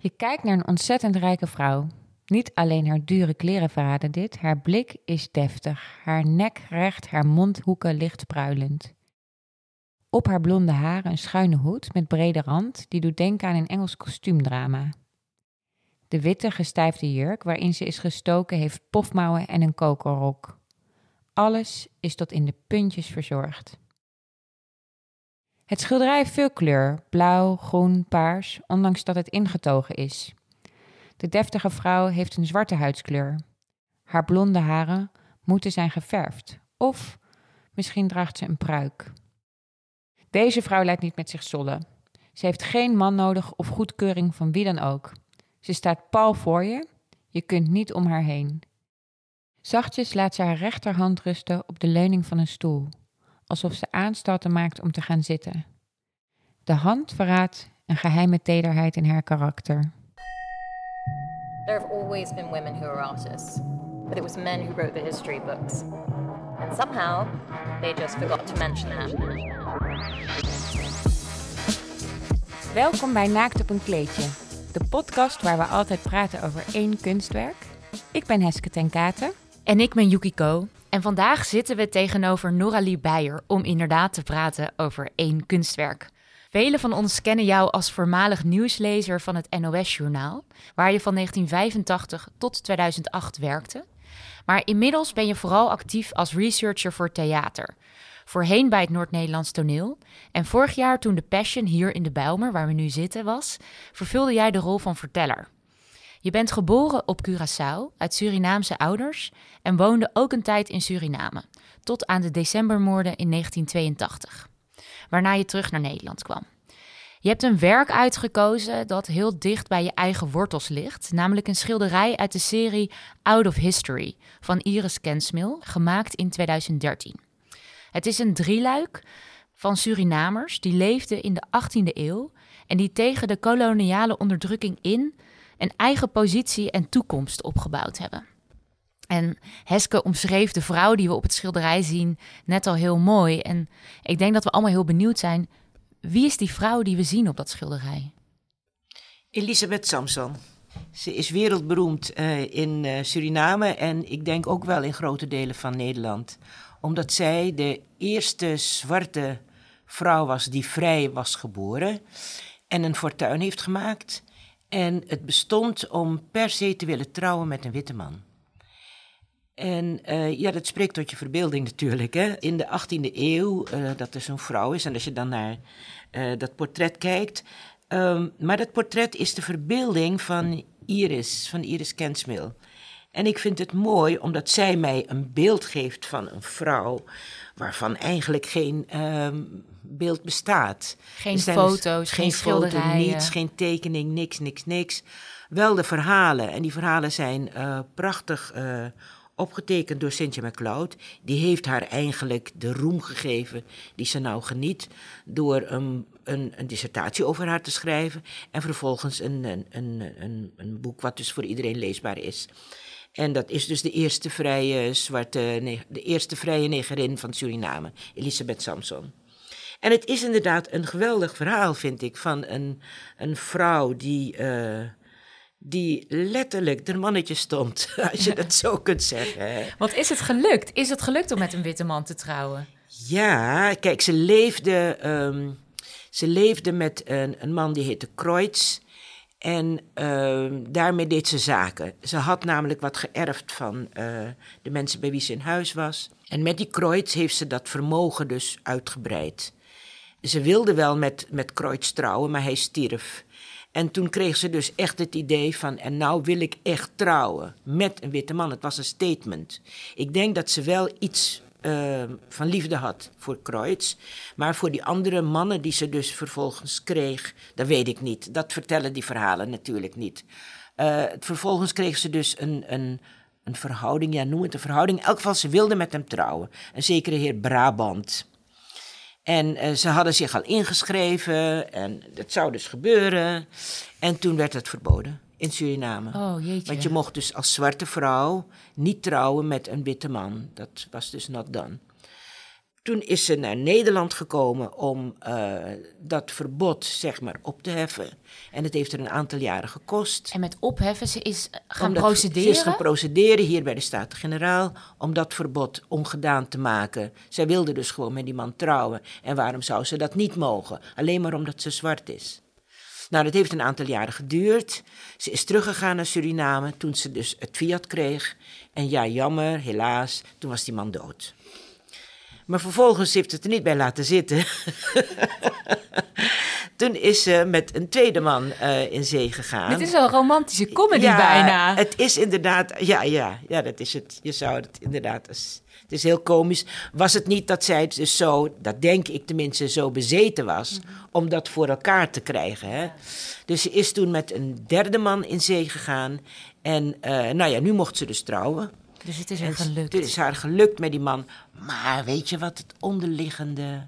Je kijkt naar een ontzettend rijke vrouw. Niet alleen haar dure kleren verraden dit, haar blik is deftig, haar nek recht, haar mondhoeken licht pruilend. Op haar blonde haren een schuine hoed met brede rand, die doet denken aan een Engels kostuumdrama. De witte gestijfde jurk waarin ze is gestoken heeft pofmouwen en een kokerrok. Alles is tot in de puntjes verzorgd. Het schilderij heeft veel kleur, blauw, groen, paars, ondanks dat het ingetogen is. De deftige vrouw heeft een zwarte huidskleur. Haar blonde haren moeten zijn geverfd, of misschien draagt ze een pruik. Deze vrouw lijkt niet met zich zollen. Ze heeft geen man nodig of goedkeuring van wie dan ook. Ze staat pal voor je, je kunt niet om haar heen. Zachtjes laat ze haar rechterhand rusten op de leuning van een stoel, alsof ze aanstalten maakt om te gaan zitten. De hand verraadt een geheime tederheid in haar karakter. There have always been women who are artists, but it was men who wrote the history books. And somehow, they just forgot to mention that. Welkom bij Naakt op een kleedje, de podcast waar we altijd praten over één kunstwerk. Ik ben Heske ten Katen. En ik ben Yukiko. En vandaag zitten we tegenover Noralie Beijer om inderdaad te praten over één kunstwerk. Velen van ons kennen jou als voormalig nieuwslezer van het NOS-journaal, waar je van 1985 tot 2008 werkte. Maar inmiddels ben je vooral actief als researcher voor theater. Voorheen bij het Noord-Nederlands toneel. En vorig jaar, toen de Passion hier in de Bijlmer, waar we nu zitten, was, vervulde jij de rol van verteller. Je bent geboren op Curaçao uit Surinaamse ouders en woonde ook een tijd in Suriname, tot aan de decembermoorden in 1982, waarna je terug naar Nederland kwam. Je hebt een werk uitgekozen dat heel dicht bij je eigen wortels ligt, namelijk een schilderij uit de serie Out of History van Iris Kensmil, gemaakt in 2013. Het is een drieluik van Surinamers die leefden in de 18e eeuw en die tegen de koloniale onderdrukking in een eigen positie en toekomst opgebouwd hebben. En Heske omschreef de vrouw die we op het schilderij zien net al heel mooi. En ik denk dat we allemaal heel benieuwd zijn. Wie is die vrouw die we zien op dat schilderij? Elisabeth Samson. Ze is wereldberoemd uh, in uh, Suriname en ik denk ook wel in grote delen van Nederland. Omdat zij de eerste zwarte vrouw was die vrij was geboren en een fortuin heeft gemaakt. En het bestond om per se te willen trouwen met een witte man. En uh, ja, dat spreekt tot je verbeelding natuurlijk. Hè? In de 18e eeuw, uh, dat er zo'n vrouw is. En als je dan naar uh, dat portret kijkt. Um, maar dat portret is de verbeelding van Iris, van Iris Kensmil. En ik vind het mooi omdat zij mij een beeld geeft van een vrouw waarvan eigenlijk geen um, beeld bestaat. Geen foto's, geen, geen. Foto, niets, geen tekening, niks, niks, niks. Wel de verhalen. En die verhalen zijn uh, prachtig uh, opgetekend door Cynthia MacLeod. Die heeft haar eigenlijk de roem gegeven die ze nou geniet... door een, een, een dissertatie over haar te schrijven... en vervolgens een, een, een, een, een boek wat dus voor iedereen leesbaar is... En dat is dus de eerste vrije zwarte, de eerste vrije negerin van Suriname, Elisabeth Samson. En het is inderdaad een geweldig verhaal, vind ik, van een, een vrouw die, uh, die letterlijk de mannetje stond, als je dat zo kunt zeggen. Hè. Wat is het gelukt? Is het gelukt om met een witte man te trouwen? Ja, kijk, ze leefde, um, ze leefde met een, een man die heette Kreutz. En uh, daarmee deed ze zaken. Ze had namelijk wat geërfd van uh, de mensen bij wie ze in huis was. En met die Kreutz heeft ze dat vermogen dus uitgebreid. Ze wilde wel met, met Kreutz trouwen, maar hij stierf. En toen kreeg ze dus echt het idee van, en nou wil ik echt trouwen met een witte man. Het was een statement. Ik denk dat ze wel iets uh, van liefde had voor Kreutz. Maar voor die andere mannen die ze dus vervolgens kreeg, dat weet ik niet. Dat vertellen die verhalen natuurlijk niet. Uh, vervolgens kreeg ze dus een, een, een verhouding, ja noem het een verhouding. In elk geval, ze wilde met hem trouwen. Een zekere heer Brabant. En uh, ze hadden zich al ingeschreven en dat zou dus gebeuren. En toen werd het verboden in Suriname. Oh, jeetje. Want je mocht dus als zwarte vrouw niet trouwen met een witte man. Dat was dus not done. Toen is ze naar Nederland gekomen om uh, dat verbod zeg maar op te heffen. En het heeft er een aantal jaren gekost. En met opheffen, ze is gaan Omdat procederen? Ze is gaan procederen hier bij de Staten-Generaal om dat verbod ongedaan te maken. Zij wilde dus gewoon met die man trouwen. En waarom zou ze dat niet mogen? Alleen maar omdat ze zwart is. Nou, dat heeft een aantal jaren geduurd. Ze is teruggegaan naar Suriname toen ze dus het fiat kreeg. En ja, jammer, helaas, toen was die man dood. Maar vervolgens heeft het er niet bij laten zitten. Toen is ze met een tweede man uh, in zee gegaan. Dit is een romantische comedy ja, bijna. Het is inderdaad, ja, ja, ja, dat is het. Je zou het inderdaad. Het is heel komisch. Was het niet dat zij dus zo, dat denk ik tenminste, zo bezeten was om dat voor elkaar te krijgen. Hè? Dus ze is toen met een derde man in zee gegaan. En uh, nou ja, nu mocht ze dus trouwen. Dus het is haar gelukt. Het is haar gelukt met die man. Maar weet je wat het onderliggende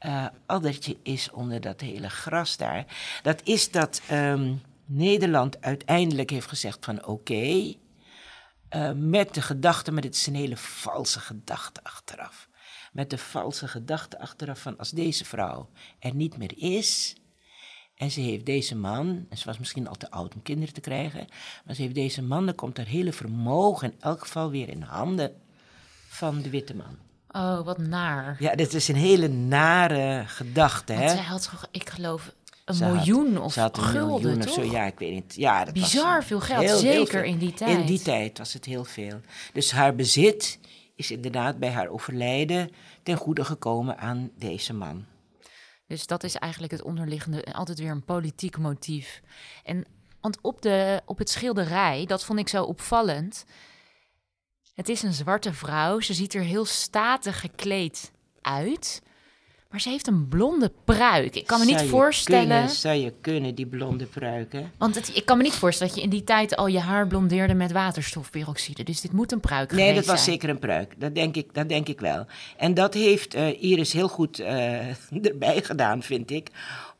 uh, addertje is onder dat hele gras daar? Dat is dat um, Nederland uiteindelijk heeft gezegd van oké. Okay, uh, met de gedachte, maar dit is een hele valse gedachte achteraf. Met de valse gedachte achteraf van als deze vrouw er niet meer is, en ze heeft deze man, en ze was misschien al te oud om kinderen te krijgen, maar ze heeft deze man, dan komt haar hele vermogen in elk geval weer in handen van de witte man. Oh, wat naar. Ja, dit is een hele nare gedachte, Want hè? zij had, ik geloof, een Ze had- miljoen of ze had een gulden, miljoen toch? of zo, ja, ik weet niet. Ja, dat Bizar was veel geld, heel, heel zeker veel. in die tijd. In die tijd was het heel veel. Dus haar bezit is inderdaad bij haar overlijden ten goede gekomen aan deze man. Dus dat is eigenlijk het onderliggende, en altijd weer een politiek motief. En want op, de, op het schilderij, dat vond ik zo opvallend. Het is een zwarte vrouw, ze ziet er heel statig gekleed uit. Maar ze heeft een blonde pruik. Ik kan me niet Zou voorstellen. Kunnen, zou je kunnen, die blonde pruiken? Want het, ik kan me niet voorstellen dat je in die tijd al je haar blondeerde met waterstofperoxide. Dus dit moet een pruik Nee, geweest dat was zijn. zeker een pruik. Dat denk ik, dat denk ik wel. En dat heeft eh, Iris heel goed eh, erbij gedaan, vind ik.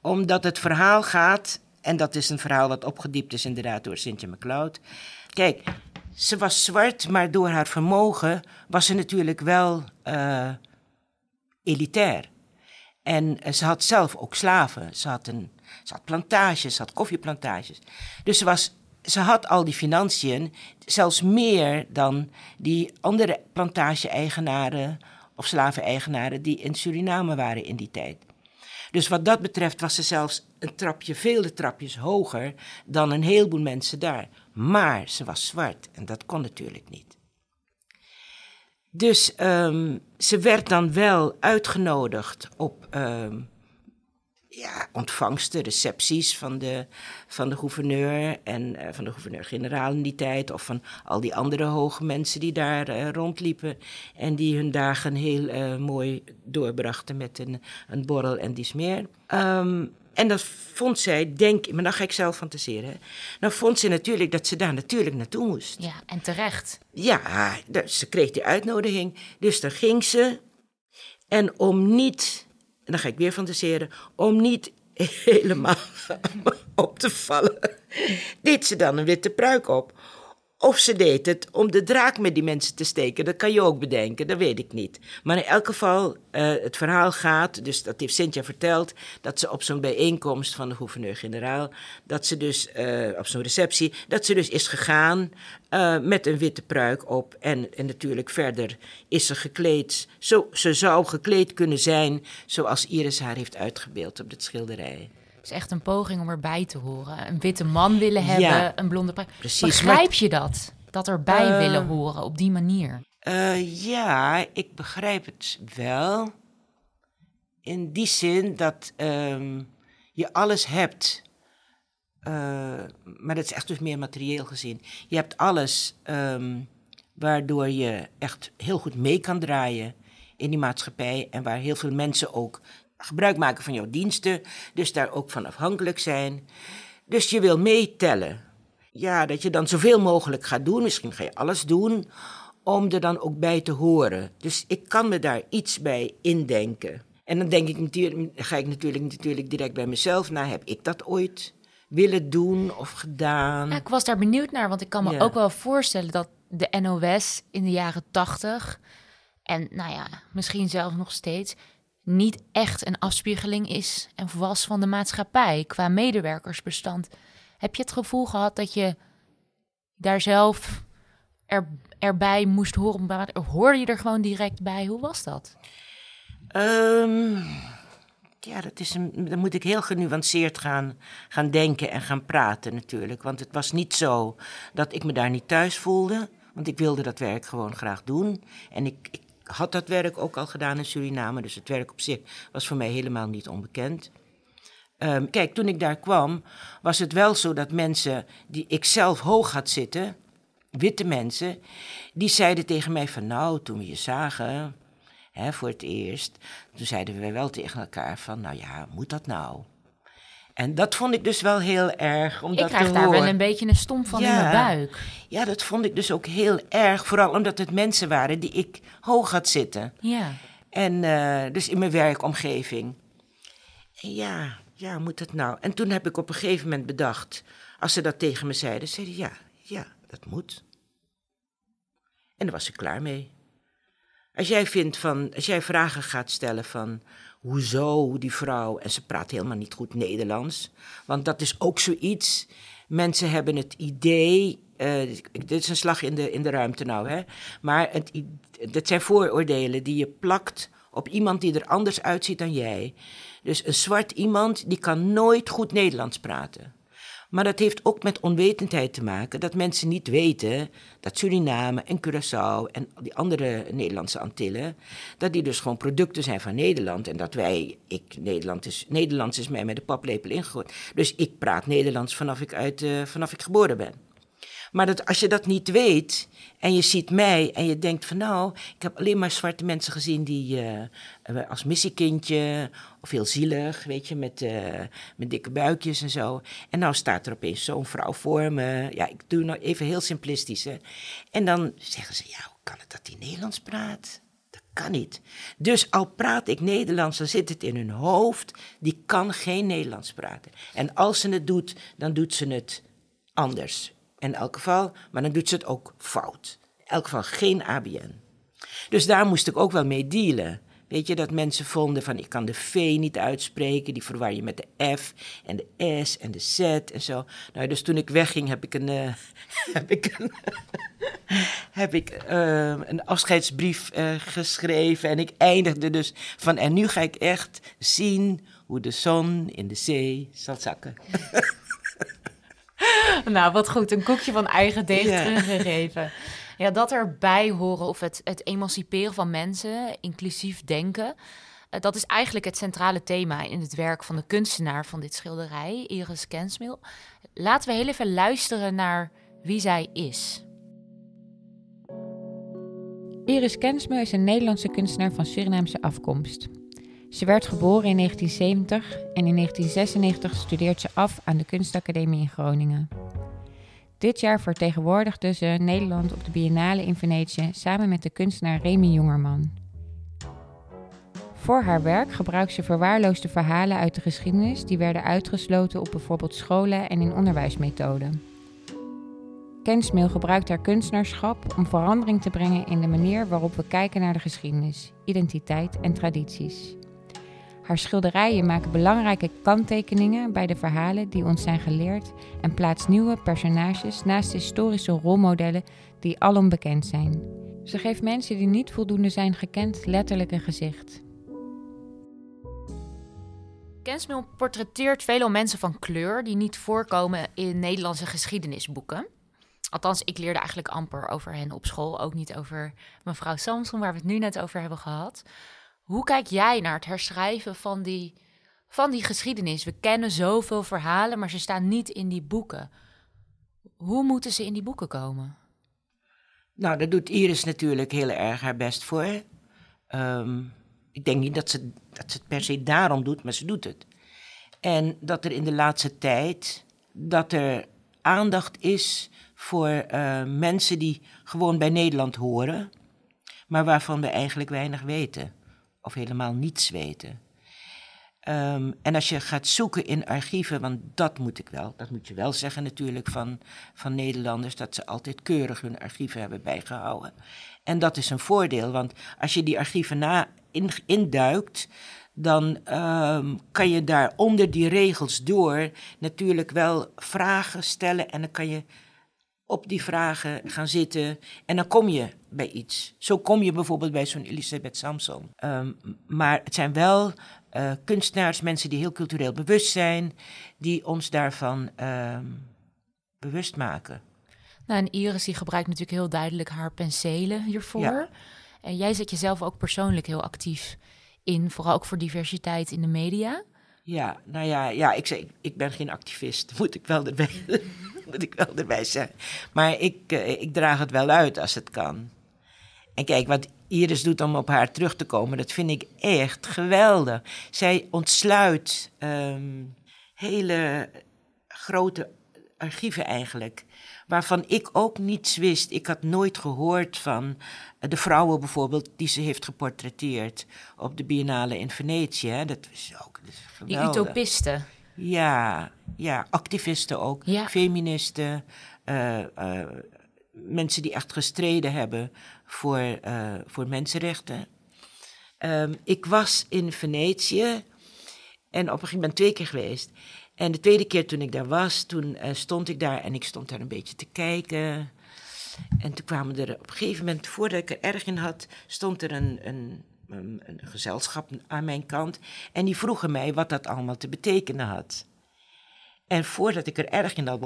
Omdat het verhaal gaat, en dat is een verhaal wat opgediept is inderdaad door Cynthia McLeod. Kijk, ze was zwart, maar door haar vermogen was ze natuurlijk wel eh, elitair. En eh, ze had zelf ook slaven. Ze had, een, ze had plantages, ze had koffieplantages. Dus ze, was, ze had al die financiën, zelfs meer dan die andere plantage-eigenaren of slaven-eigenaren die in Suriname waren in die tijd. Dus wat dat betreft was ze zelfs een trapje, vele trapjes hoger dan een heleboel mensen daar. Maar ze was zwart en dat kon natuurlijk niet. Dus ehm, ze werd dan wel uitgenodigd op ehm, ja, ontvangsten, recepties van de, van de gouverneur en eh, van de gouverneur-generaal in die tijd. Of van al die andere hoge mensen die daar eh, rondliepen. En die hun dagen heel eh, mooi doorbrachten met een, een borrel en dies meer. Ehm, en dat vond zij, denk ik, maar dan ga ik zelf fantaseren. Dan vond ze natuurlijk dat ze daar natuurlijk naartoe moest. Ja, en terecht. Ja, ze kreeg die uitnodiging. Dus daar ging ze. En om niet, en dan ga ik weer fantaseren, om niet helemaal op te vallen, deed ze dan een witte pruik op. Of ze deed het om de draak met die mensen te steken. Dat kan je ook bedenken, dat weet ik niet. Maar in elk geval, eh, het verhaal gaat, dus dat heeft Cynthia verteld, dat ze op zo'n bijeenkomst van de gouverneur-generaal, dat ze dus, eh, op zo'n receptie, dat ze dus is gegaan eh, met een witte pruik op. En, en natuurlijk verder is ze gekleed, zo, ze zou gekleed kunnen zijn zoals Iris haar heeft uitgebeeld op dit schilderij. Is echt een poging om erbij te horen. Een witte man willen hebben, Ja, een blonde precies, Begrijp je dat? Dat erbij Eh, willen horen op die manier. Eh, ja, ik begrijp het wel. In die zin dat ehm, je alles hebt. eh, maar dat is echt dus meer materieel gezien. Je hebt alles ehm, waardoor je echt heel goed mee kan draaien in die maatschappij. En waar heel veel mensen ook gebruik maken van jouw diensten. Dus daar ook van afhankelijk zijn. Dus je wil meetellen. Ja, dat je dan zoveel mogelijk gaat doen. Misschien ga je alles doen om er dan ook bij te horen. Dus ik kan me daar iets bij indenken. En dan denk ik natuurlijk, ga ik natuurlijk, natuurlijk direct bij mezelf na. Heb ik dat ooit willen doen of gedaan? Ja, ik was daar benieuwd naar, want ik kan me Ja. ook wel voorstellen dat de NOS in de jaren tachtig en nou ja, misschien zelfs nog steeds niet echt een afspiegeling is en was van de maatschappij qua medewerkersbestand. Heb je het gevoel gehad dat je daar zelf er, erbij moest horen? Hoorde je er gewoon direct bij? Hoe was dat? Ehm, ja, dat is een, dan moet ik heel genuanceerd gaan, gaan denken en gaan praten natuurlijk. Want het was niet zo dat ik me daar niet thuis voelde. Want ik wilde dat werk gewoon graag doen. En ik had dat werk ook al gedaan in Suriname. Dus het werk op zich was voor mij helemaal niet onbekend. Ehm, kijk, toen ik daar kwam, was het wel zo dat mensen die ik zelf hoog had zitten, witte mensen, die zeiden tegen mij van nou, toen we je zagen, hè, voor het eerst, toen zeiden we wel tegen elkaar van nou ja, moet dat nou? En dat vond ik dus wel heel erg. Om ik dat krijg te daar horen. wel een beetje een stomp van in mijn buik. Ja, dat vond ik dus ook heel erg. Vooral omdat het mensen waren die ik hoog had zitten. Ja. En eh, dus in mijn werkomgeving. En ja, ja, moet het nou? En toen heb ik op een gegeven moment bedacht, als ze dat tegen me zeiden, zeiden ja, ja, dat moet. En daar was ik klaar mee. Als jij vindt van, als jij vragen gaat stellen van, hoezo die vrouw, en ze praat helemaal niet goed Nederlands, want dat is ook zoiets. Mensen hebben het idee, eh, dit is een slag in de, in de ruimte nou, hè, maar het, dat zijn vooroordelen die je plakt op iemand die er anders uitziet dan jij. Dus een zwart iemand die kan nooit goed Nederlands praten. Maar dat heeft ook met onwetendheid te maken. Dat mensen niet weten dat Suriname en Curaçao en die andere Nederlandse Antillen... dat die dus gewoon producten zijn van Nederland. En dat wij, ik, Nederland is, Nederlands is mij met de paplepel ingegooid. Dus ik praat Nederlands vanaf ik, uit, eh, vanaf ik geboren ben. Maar dat, als je dat niet weet en je ziet mij en je denkt van nou, ik heb alleen maar zwarte mensen gezien die eh, eh, als missiekindje of heel zielig, weet je, met, eh, met dikke buikjes en zo. En nou staat er opeens zo'n vrouw voor me. Ja, ik doe nou even heel simplistisch. Hè. En dan zeggen ze, ja, hoe kan het dat die Nederlands praat? Dat kan niet. Dus al praat ik Nederlands, dan zit het in hun hoofd. Die kan geen Nederlands praten. En als ze het doet, dan doet ze het anders. In elk geval, maar dan doet ze het ook fout. In elk geval geen ABN. Dus daar moest ik ook wel mee dealen. Weet je, dat mensen vonden van ik kan de V niet uitspreken, die verwar je met de F en de S en de Z en zo. Nou, dus toen ik wegging heb ik een, eh, heb ik een, heb ik, eh, een afscheidsbrief eh, geschreven en ik eindigde dus van en nu ga ik echt zien hoe de zon in de zee zal zakken. Nou, wat goed. Een koekje van eigen deeg Ja. teruggegeven. Ja, dat erbij horen of het, het emanciperen van mensen, inclusief denken... eh, dat is eigenlijk het centrale thema in het werk van de kunstenaar van dit schilderij, Iris Kensmil. Laten we heel even luisteren naar wie zij is. Iris Kensmil is een Nederlandse kunstenaar van Surinaamse afkomst. Ze werd geboren in 1970 en in 1996 studeert ze af aan de Kunstacademie in Groningen. Dit jaar vertegenwoordigde ze Nederland op de Biennale in Venetië samen met de kunstenaar Remy Jongerman. Voor haar werk gebruikt ze verwaarloosde verhalen uit de geschiedenis die werden uitgesloten op bijvoorbeeld scholen en in onderwijsmethoden. Kensmil gebruikt haar kunstenaarschap om verandering te brengen in de manier waarop we kijken naar de geschiedenis, identiteit en tradities. Haar schilderijen maken belangrijke kanttekeningen bij de verhalen die ons zijn geleerd en plaatst nieuwe personages naast historische rolmodellen die alom bekend zijn. Ze geeft mensen die niet voldoende zijn gekend letterlijk een gezicht. Kensmil portretteert veelal mensen van kleur die niet voorkomen in Nederlandse geschiedenisboeken. Althans, ik leerde eigenlijk amper over hen op school, ook niet over mevrouw Samson, waar we het nu net over hebben gehad. Hoe kijk jij naar het herschrijven van die, van die geschiedenis? We kennen zoveel verhalen, maar ze staan niet in die boeken. Hoe moeten ze in die boeken komen? Nou, daar doet Iris natuurlijk heel erg haar best voor. Ehm, ik denk niet dat ze, dat ze het per se daarom doet, maar ze doet het. En dat er in de laatste tijd, dat er aandacht is voor eh, mensen die gewoon bij Nederland horen, maar waarvan we eigenlijk weinig weten. Of helemaal niets weten. Ehm, en als je gaat zoeken in archieven, want dat moet ik wel, dat moet je wel zeggen natuurlijk van, van Nederlanders, dat ze altijd keurig hun archieven hebben bijgehouden. En dat is een voordeel, want als je die archieven na in, induikt, dan ehm, kan je daar onder die regels door natuurlijk wel vragen stellen en dan kan je op die vragen gaan zitten en dan kom je bij iets. Zo kom je bijvoorbeeld bij zo'n Elisabeth Samson. Ehm, maar het zijn wel uh, kunstenaars, mensen die heel cultureel bewust zijn, die ons daarvan ehm, bewust maken. Nou, en Iris die gebruikt natuurlijk heel duidelijk haar penselen hiervoor. En jij zet jezelf ook persoonlijk heel actief in, vooral ook voor diversiteit in de media. Ja, nou ja, ja ik, zeg, ik ben geen activist, moet ik wel erbij, moet ik wel erbij zeggen. Maar ik, uh, ik draag het wel uit als het kan. En kijk, wat Iris doet om op haar terug te komen, dat vind ik echt geweldig. Zij ontsluit um, hele grote archieven eigenlijk waarvan ik ook niets wist. Ik had nooit gehoord van de vrouwen bijvoorbeeld die ze heeft geportretteerd op de Biennale in Venetië. Dat is ook dat is Die utopisten. Ja, ja, activisten ook, ja. feministen, uh, uh, mensen die echt gestreden hebben voor, uh, voor mensenrechten. Um, ik was in Venetië en op een gegeven moment twee keer geweest. En de tweede keer toen ik daar was, toen uh, stond ik daar en ik stond daar een beetje te kijken. En toen kwamen er op een gegeven moment, voordat ik er erg in had, stond er een, een, een, een gezelschap aan mijn kant. En die vroegen mij wat dat allemaal te betekenen had. En voordat ik er erg in had,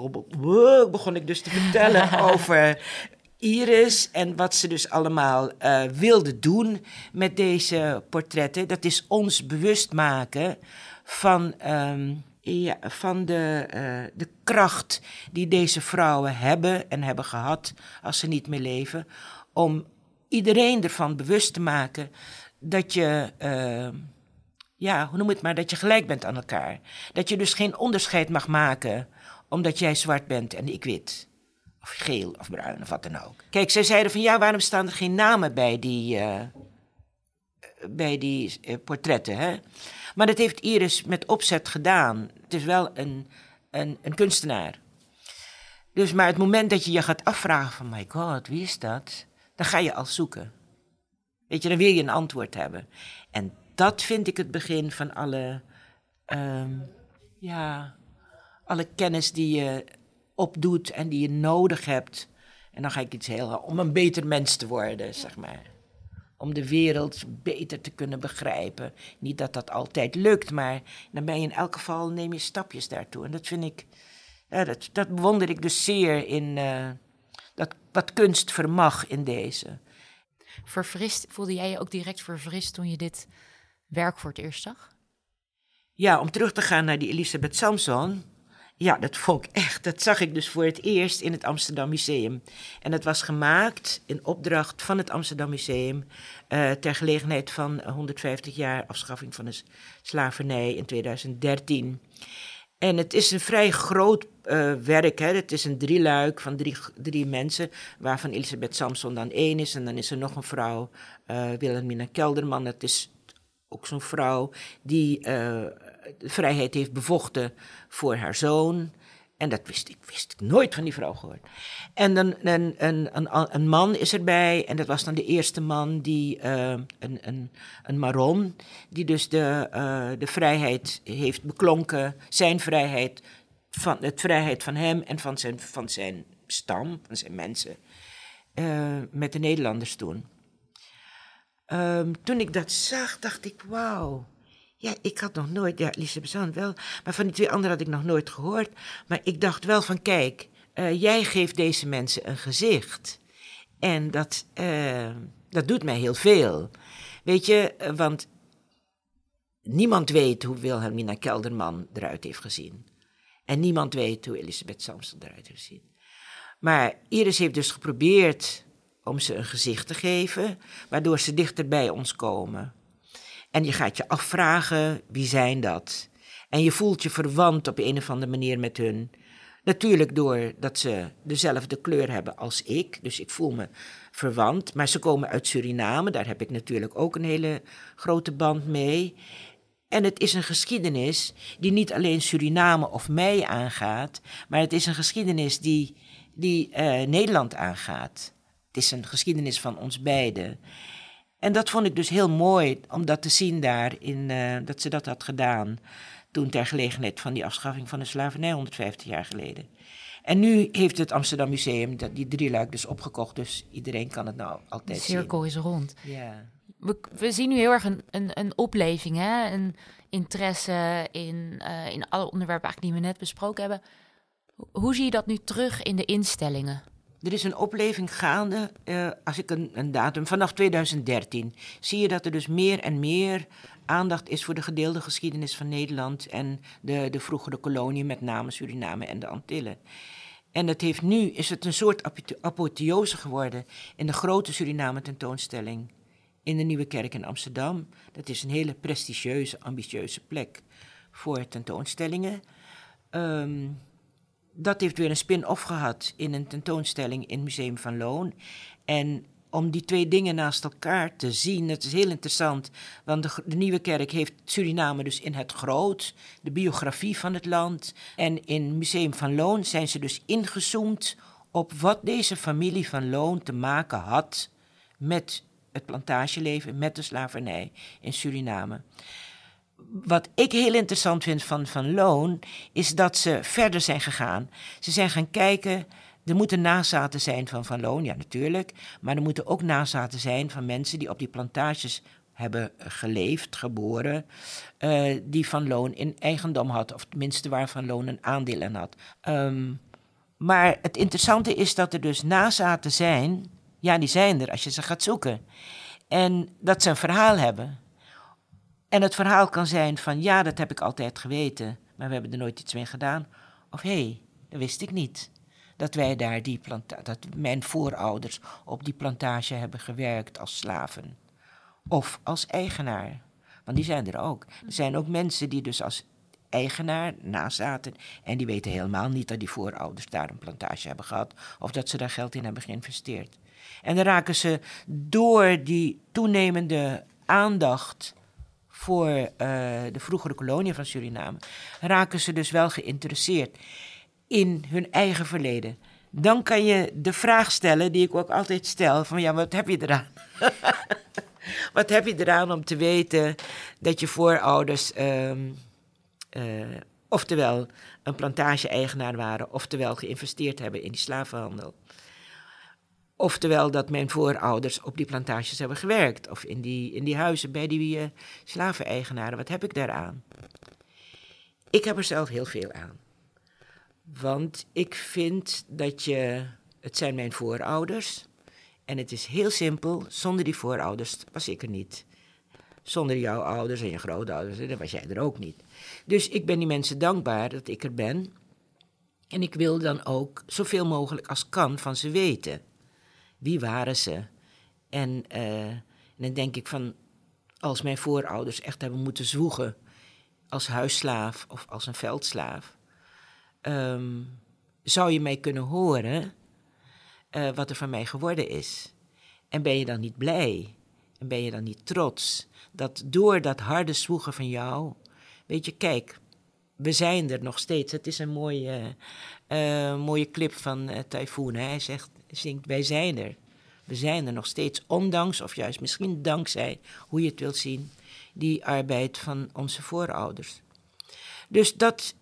begon ik dus te vertellen over Iris en wat ze dus allemaal uh, wilde doen met deze portretten. Dat is ons bewust maken van um, ja, van de, uh, de kracht die deze vrouwen hebben en hebben gehad als ze niet meer leven, om iedereen ervan bewust te maken dat je, uh, ja, hoe noem het maar, dat je gelijk bent aan elkaar. Dat je dus geen onderscheid mag maken omdat jij zwart bent en ik wit. Of geel of bruin of wat dan ook. Kijk, zij zeiden van ja, waarom staan er geen namen bij die, uh, bij die portretten? Hè? Maar dat heeft Iris met opzet gedaan. Het is wel een, een, een kunstenaar. Dus maar het moment dat je je gaat afvragen van, my god, wie is dat? Dan ga je al zoeken. Weet je, dan wil je een antwoord hebben. En dat vind ik het begin van alle, um, ja, alle kennis die je opdoet en die je nodig hebt. En dan ga ik iets heel, om een beter mens te worden, zeg maar om de wereld beter te kunnen begrijpen. Niet dat dat altijd lukt, maar dan ben je in elk geval, neem je stapjes daartoe. En dat vind ik, ja, dat, dat bewonder ik dus zeer in uh, dat, wat kunst vermag in deze. Verfrist, voelde jij je ook direct verfrist toen je dit werk voor het eerst zag? Ja, om terug te gaan naar die Elisabeth Samson. Ja, dat vond ik echt. Dat zag ik dus voor het eerst in het Amsterdam Museum. En dat was gemaakt in opdracht van het Amsterdam Museum. Uh, ter gelegenheid van 150 jaar afschaffing van de slavernij in 2013. En het is een vrij groot uh, werk. Hè. Het is een drieluik van drie, drie mensen, waarvan Elisabeth Samson dan één is. En dan is er nog een vrouw, uh, Wilhelmina Kelderman. Dat is ook zo'n vrouw die vrijheid heeft bevochten voor haar zoon. En dat wist ik, wist ik nooit van die vrouw gehoord. En een, een, een, een man is erbij, en dat was dan de eerste man die, uh, een, een, een Maron, die dus de, uh, de vrijheid heeft beklonken, zijn vrijheid, van, het vrijheid van hem en van zijn, van zijn stam, van zijn mensen, uh, met de Nederlanders toen. Um, toen ik dat zag, dacht ik, wauw. Ja, ik had nog nooit, ja, Lise Bezand wel, maar van die twee anderen had ik nog nooit gehoord. Maar ik dacht wel van, kijk, uh, jij geeft deze mensen een gezicht. En dat, uh, dat doet mij heel veel. Weet je, uh, want niemand weet hoe Wilhelmina Kelderman eruit heeft gezien. En niemand weet hoe Elisabeth Samson eruit heeft gezien. Maar Iris heeft dus geprobeerd om ze een gezicht te geven, waardoor ze dichter bij ons komen. En je gaat je afvragen, wie zijn dat? En je voelt je verwant op een of andere manier met hun. Natuurlijk doordat ze dezelfde kleur hebben als ik, dus ik voel me verwant. Maar ze komen uit Suriname, daar heb ik natuurlijk ook een hele grote band mee. En het is een geschiedenis die niet alleen Suriname of mij aangaat, maar het is een geschiedenis die, die uh, Nederland aangaat. Het is een geschiedenis van ons beiden. En dat vond ik dus heel mooi om dat te zien daar, in, uh, dat ze dat had gedaan. Toen ter gelegenheid van die afschaffing van de slavernij 150 jaar geleden. En nu heeft het Amsterdam Museum die drie luik dus opgekocht. Dus iedereen kan het nou altijd zien. De cirkel zien. is rond. Ja. We, we, zien nu heel erg een, een, een opleving, hè? een interesse in, uh, in alle onderwerpen eigenlijk die we net besproken hebben. Hoe zie je dat nu terug in de instellingen? Er is een opleving gaande, uh, als ik een, een, datum, vanaf 2013 zie je dat er dus meer en meer aandacht is voor de gedeelde geschiedenis van Nederland en de, de vroegere kolonie, met name Suriname en de Antillen. En het heeft nu, is het een soort apotheose geworden in de grote Suriname tentoonstelling in de Nieuwe Kerk in Amsterdam. Dat is een hele prestigieuze, ambitieuze plek voor tentoonstellingen. Um, dat heeft weer een spin-off gehad in een tentoonstelling in het Museum van Loon. En om die twee dingen naast elkaar te zien, dat is heel interessant. Want de, de, Nieuwe Kerk heeft Suriname dus in het groot, de biografie van het land. En in het Museum van Loon zijn ze dus ingezoomd op wat deze familie van Loon te maken had met het plantageleven, met de slavernij in Suriname wat ik heel interessant vind van Van Loon, is dat ze verder zijn gegaan. Ze zijn gaan kijken. Er moeten nazaten zijn van Van Loon, ja natuurlijk. Maar er moeten ook nazaten zijn van mensen die op die plantages hebben geleefd, geboren. Uh, die Van Loon in eigendom had, of tenminste waar Van Loon een aandeel in had. Um, maar het interessante is dat er dus nazaten zijn. Ja, die zijn er als je ze gaat zoeken. En dat ze een verhaal hebben. En het verhaal kan zijn van ja, dat heb ik altijd geweten, maar we hebben er nooit iets mee gedaan. Of hé, hey, dat wist ik niet. Dat wij daar die planta dat mijn voorouders op die plantage hebben gewerkt als slaven. Of als eigenaar. Want die zijn er ook. Er zijn ook mensen die dus als eigenaar nazaten. En die weten helemaal niet dat die voorouders daar een plantage hebben gehad. Of dat ze daar geld in hebben geïnvesteerd. En dan raken ze door die toenemende aandacht voor uh, de vroegere kolonie van Suriname, raken ze dus wel geïnteresseerd in hun eigen verleden. Dan kan je de vraag stellen die ik ook altijd stel: van ja, wat heb je eraan? wat heb je eraan om te weten dat je voorouders, um, uh, oftewel een plantage-eigenaar waren, oftewel geïnvesteerd hebben in die slavenhandel? Oftewel dat mijn voorouders op die plantages hebben gewerkt. Of in die, in die huizen bij die uh, slaveneigenaren. Wat heb ik daaraan? Ik heb er zelf heel veel aan. Want ik vind dat je. Het zijn mijn voorouders. En het is heel simpel. Zonder die voorouders was ik er niet. Zonder jouw ouders en je grootouders, dan was jij er ook niet. Dus ik ben die mensen dankbaar dat ik er ben. En ik wil dan ook zoveel mogelijk als kan van ze weten. Wie waren ze? En, uh, en dan denk ik van, als mijn voorouders echt hebben moeten zwoegen als huisslaaf of als een veldslaaf, um, zou je mij kunnen horen uh, wat er van mij geworden is. En ben je dan niet blij? En ben je dan niet trots dat door dat harde zwoegen van jou, weet je, kijk, we zijn er nog steeds. Het is een mooie, uh, mooie clip van uh, Typhoon. Hij zegt, zingt, wij zijn er. We zijn er nog steeds, ondanks, of juist misschien dankzij, hoe je het wilt zien, die arbeid van onze voorouders. Dus dat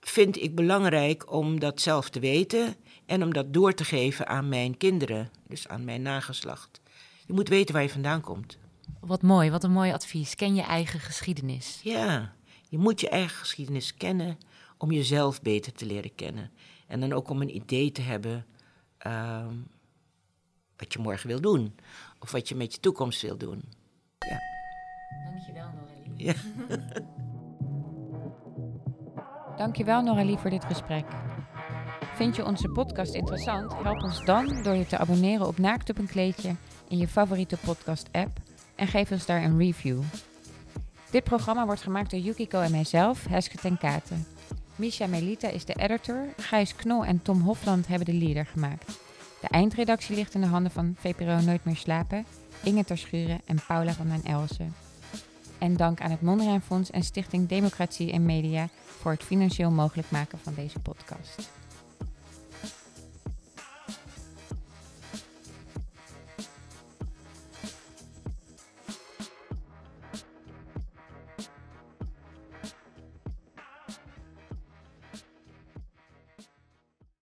vind ik belangrijk om dat zelf te weten en om dat door te geven aan mijn kinderen, dus aan mijn nageslacht. Je moet weten waar je vandaan komt. Wat mooi, wat een mooi advies. Ken je eigen geschiedenis. Ja, je moet je eigen geschiedenis kennen om jezelf beter te leren kennen. En dan ook om een idee te hebben uh, wat je morgen wil doen. Of wat je met je toekomst wil doen. Ja. Dankjewel, Noralie. Ja. Dankjewel, Noralie, voor dit gesprek. Vind je onze podcast interessant? Help ons dan door je te abonneren op Naakt op een kleedje in je favoriete podcast-app en geef ons daar een review. Dit programma wordt gemaakt door Yukiko en mijzelf, Heske ten Katen. Misha Melita is de editor, Gijs Knol en Tom Hofland hebben de leader gemaakt. De eindredactie ligt in de handen van VPRO Nooit meer slapen, Inge Terschuren en Paula van den Elsen. En dank aan het Mondriaan Fonds en Stichting Democratie en Media voor het financieel mogelijk maken van deze podcast.